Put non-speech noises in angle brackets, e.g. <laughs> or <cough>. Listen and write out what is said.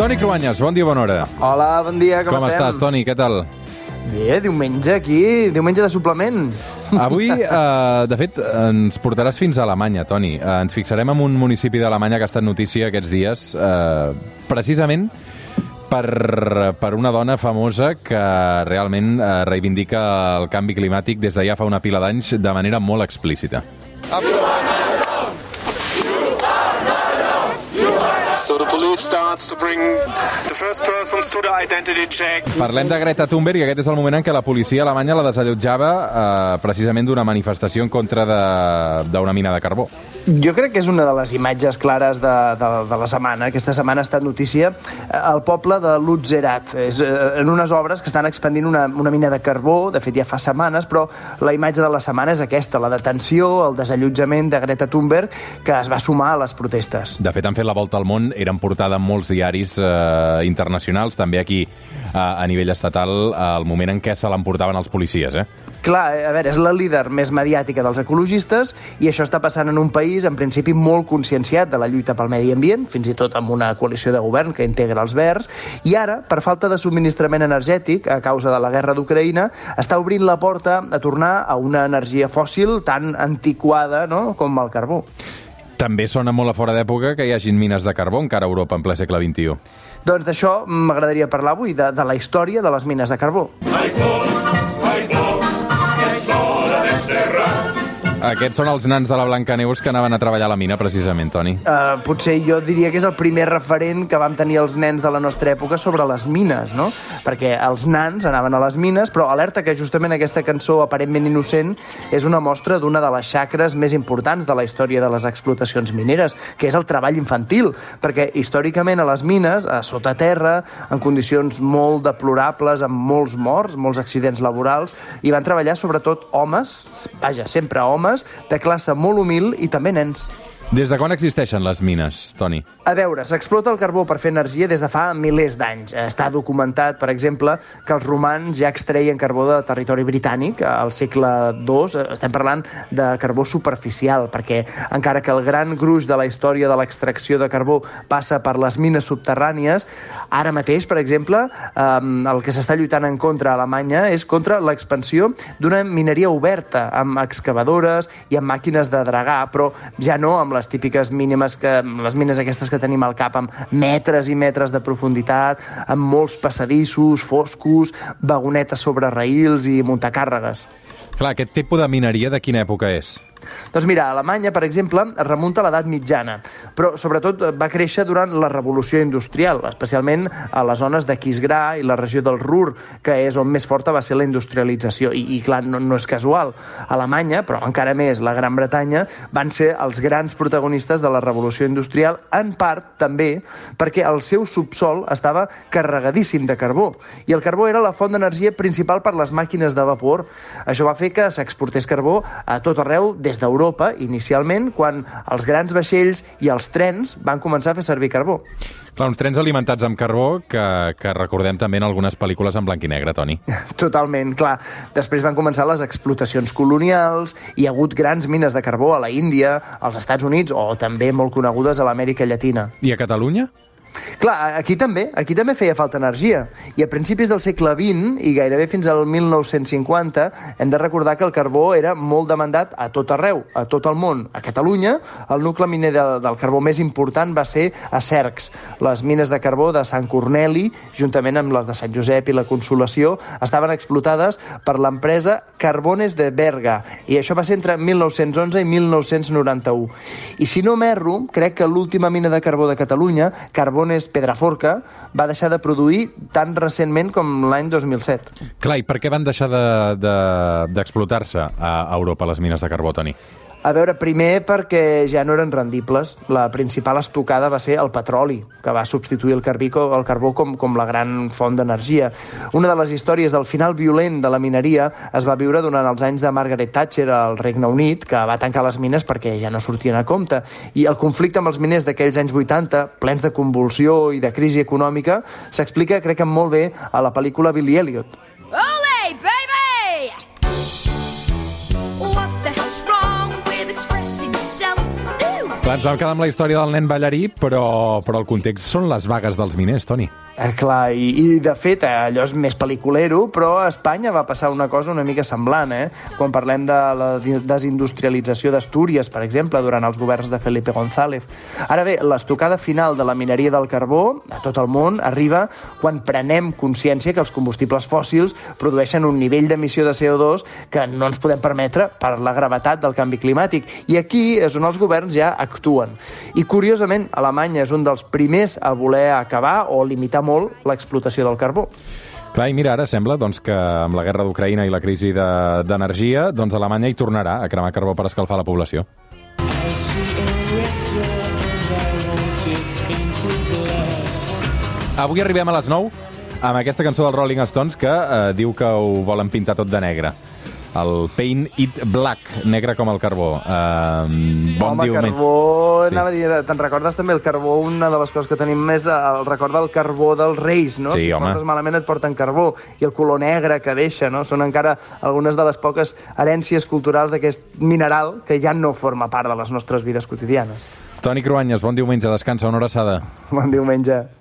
Toni Cruanyes, bon dia, bona hora. Hola, bon dia, com, Com estem? estàs, Toni? Què tal? Bé, diumenge aquí, diumenge de suplement. Avui, <laughs> eh, de fet, ens portaràs fins a Alemanya, Toni. Eh, ens fixarem en un municipi d'Alemanya que ha estat notícia aquests dies, eh, precisament per, per una dona famosa que realment eh, reivindica el canvi climàtic des de ja fa una pila d'anys de manera molt explícita. So the police starts to bring the first persons to the identity check. Parlem de Greta Thunberg i aquest és el moment en què la policia alemanya la desallotjava eh, precisament d'una manifestació en contra d'una mina de carbó. Jo crec que és una de les imatges clares de, de, de la setmana. Aquesta setmana ha estat notícia eh, al poble de Lutzerat. És eh, en unes obres que estan expandint una, una mina de carbó, de fet ja fa setmanes, però la imatge de la setmana és aquesta, la detenció, el desallotjament de Greta Thunberg, que es va sumar a les protestes. De fet, han fet la volta al món, eren portada en molts diaris eh, internacionals, també aquí eh, a nivell estatal, al moment en què se l'emportaven els policies. Eh? Clar, a veure, és la líder més mediàtica dels ecologistes i això està passant en un país, en principi, molt conscienciat de la lluita pel medi ambient, fins i tot amb una coalició de govern que integra els verds, i ara, per falta de subministrament energètic, a causa de la guerra d'Ucraïna, està obrint la porta a tornar a una energia fòssil tan antiquada no?, com el carbó. També sona molt a fora d'època que hi hagin mines de carbó encara a Europa en ple segle XXI. Doncs d'això m'agradaria parlar avui, de, de la història de les mines de carbó. Aquests són els nans de la Blancaneus que anaven a treballar a la mina, precisament, Toni. Uh, potser jo diria que és el primer referent que vam tenir els nens de la nostra època sobre les mines, no? Perquè els nans anaven a les mines, però alerta que justament aquesta cançó aparentment innocent és una mostra d'una de les xacres més importants de la història de les explotacions mineres, que és el treball infantil, perquè històricament a les mines, a sota terra, en condicions molt deplorables, amb molts morts, molts accidents laborals, hi van treballar sobretot homes, vaja, sempre homes, de classe molt humil i també nens. Des de quan existeixen les mines, Toni? A veure, s'explota el carbó per fer energia des de fa milers d'anys. Està documentat, per exemple, que els romans ja extreien carbó de territori britànic al segle II. Estem parlant de carbó superficial, perquè encara que el gran gruix de la història de l'extracció de carbó passa per les mines subterrànies, ara mateix, per exemple, el que s'està lluitant en contra a Alemanya és contra l'expansió d'una mineria oberta, amb excavadores i amb màquines de dragar, però ja no amb les típiques mínimes que, les mines aquestes que tenim al cap, amb metres i metres de profunditat, amb molts passadissos, foscos, vagonetes sobre raïls i muntacàrregues. Clar, aquest tipus de mineria de quina època és? Doncs mira, Alemanya, per exemple, es remunta a l'edat mitjana, però sobretot va créixer durant la revolució industrial, especialment a les zones de Quisgrà i la regió del Ruhr, que és on més forta va ser la industrialització. I, i clar, no, no és casual. Alemanya, però encara més la Gran Bretanya, van ser els grans protagonistes de la revolució industrial, en part també perquè el seu subsol estava carregadíssim de carbó, i el carbó era la font d'energia principal per les màquines de vapor. Això va fer que s'exportés carbó a tot arreu des d'Europa, inicialment, quan els grans vaixells i els trens van començar a fer servir carbó. Clar, uns trens alimentats amb carbó que, que recordem també en algunes pel·lícules en blanc i negre, Toni. <laughs> Totalment, clar. Després van començar les explotacions colonials, hi ha hagut grans mines de carbó a la Índia, als Estats Units o també molt conegudes a l'Amèrica Llatina. I a Catalunya? Clar, aquí també, aquí també feia falta energia. I a principis del segle XX, i gairebé fins al 1950, hem de recordar que el carbó era molt demandat a tot arreu, a tot el món. A Catalunya, el nucli miner de, del carbó més important va ser a Cercs. Les mines de carbó de Sant Corneli, juntament amb les de Sant Josep i la Consolació, estaven explotades per l'empresa Carbones de Berga, i això va ser entre 1911 i 1991. I si no m'erro, crec que l'última mina de carbó de Catalunya, Carbones Pedraforca, va deixar de produir tan recentment com l'any 2007. Clar, i per què van deixar d'explotar de, de, d'explotar-se a Europa les mines de carbó, Toni? A veure, primer perquè ja no eren rendibles. La principal estocada va ser el petroli, que va substituir el, carbí, el carbó com, com la gran font d'energia. Una de les històries del final violent de la mineria es va viure durant els anys de Margaret Thatcher al Regne Unit, que va tancar les mines perquè ja no sortien a compte. I el conflicte amb els miners d'aquells anys 80, plens de convulsió i de crisi econòmica, s'explica, crec que molt bé, a la pel·lícula Billy Elliot. Clar, ens vam quedar amb la història del nen ballarí, però, però el context són les vagues dels miners, Toni. Eh, clar, i, i de fet eh, allò és més pel·liculero, però a Espanya va passar una cosa una mica semblant, eh? Quan parlem de la desindustrialització d'Astúries, per exemple, durant els governs de Felipe González. Ara bé, l'estocada final de la mineria del carbó a tot el món arriba quan prenem consciència que els combustibles fòssils produeixen un nivell d'emissió de CO2 que no ens podem permetre per la gravetat del canvi climàtic. I aquí és on els governs ja actuen. I, curiosament, Alemanya és un dels primers a voler acabar o limitar molt l'explotació del carbó. Clar, i mira, ara sembla doncs, que amb la guerra d'Ucraïna i la crisi de- d'energia, doncs Alemanya hi tornarà a cremar carbó per escalfar la població. Avui arribem a les 9 amb aquesta cançó dels Rolling Stones que eh, diu que ho volen pintar tot de negre. El Paint It Black, negre com el carbó. Uh, bon Home, diumenge. carbó, Sí. anava a dir, te'n recordes també el carbó, una de les coses que tenim més el record del carbó dels reis, no? Sí, si home. portes malament et porten carbó, i el color negre que deixa, no? Són encara algunes de les poques herències culturals d'aquest mineral que ja no forma part de les nostres vides quotidianes. Toni Cruanyes, bon diumenge, descansa, una abraçada. Bon diumenge.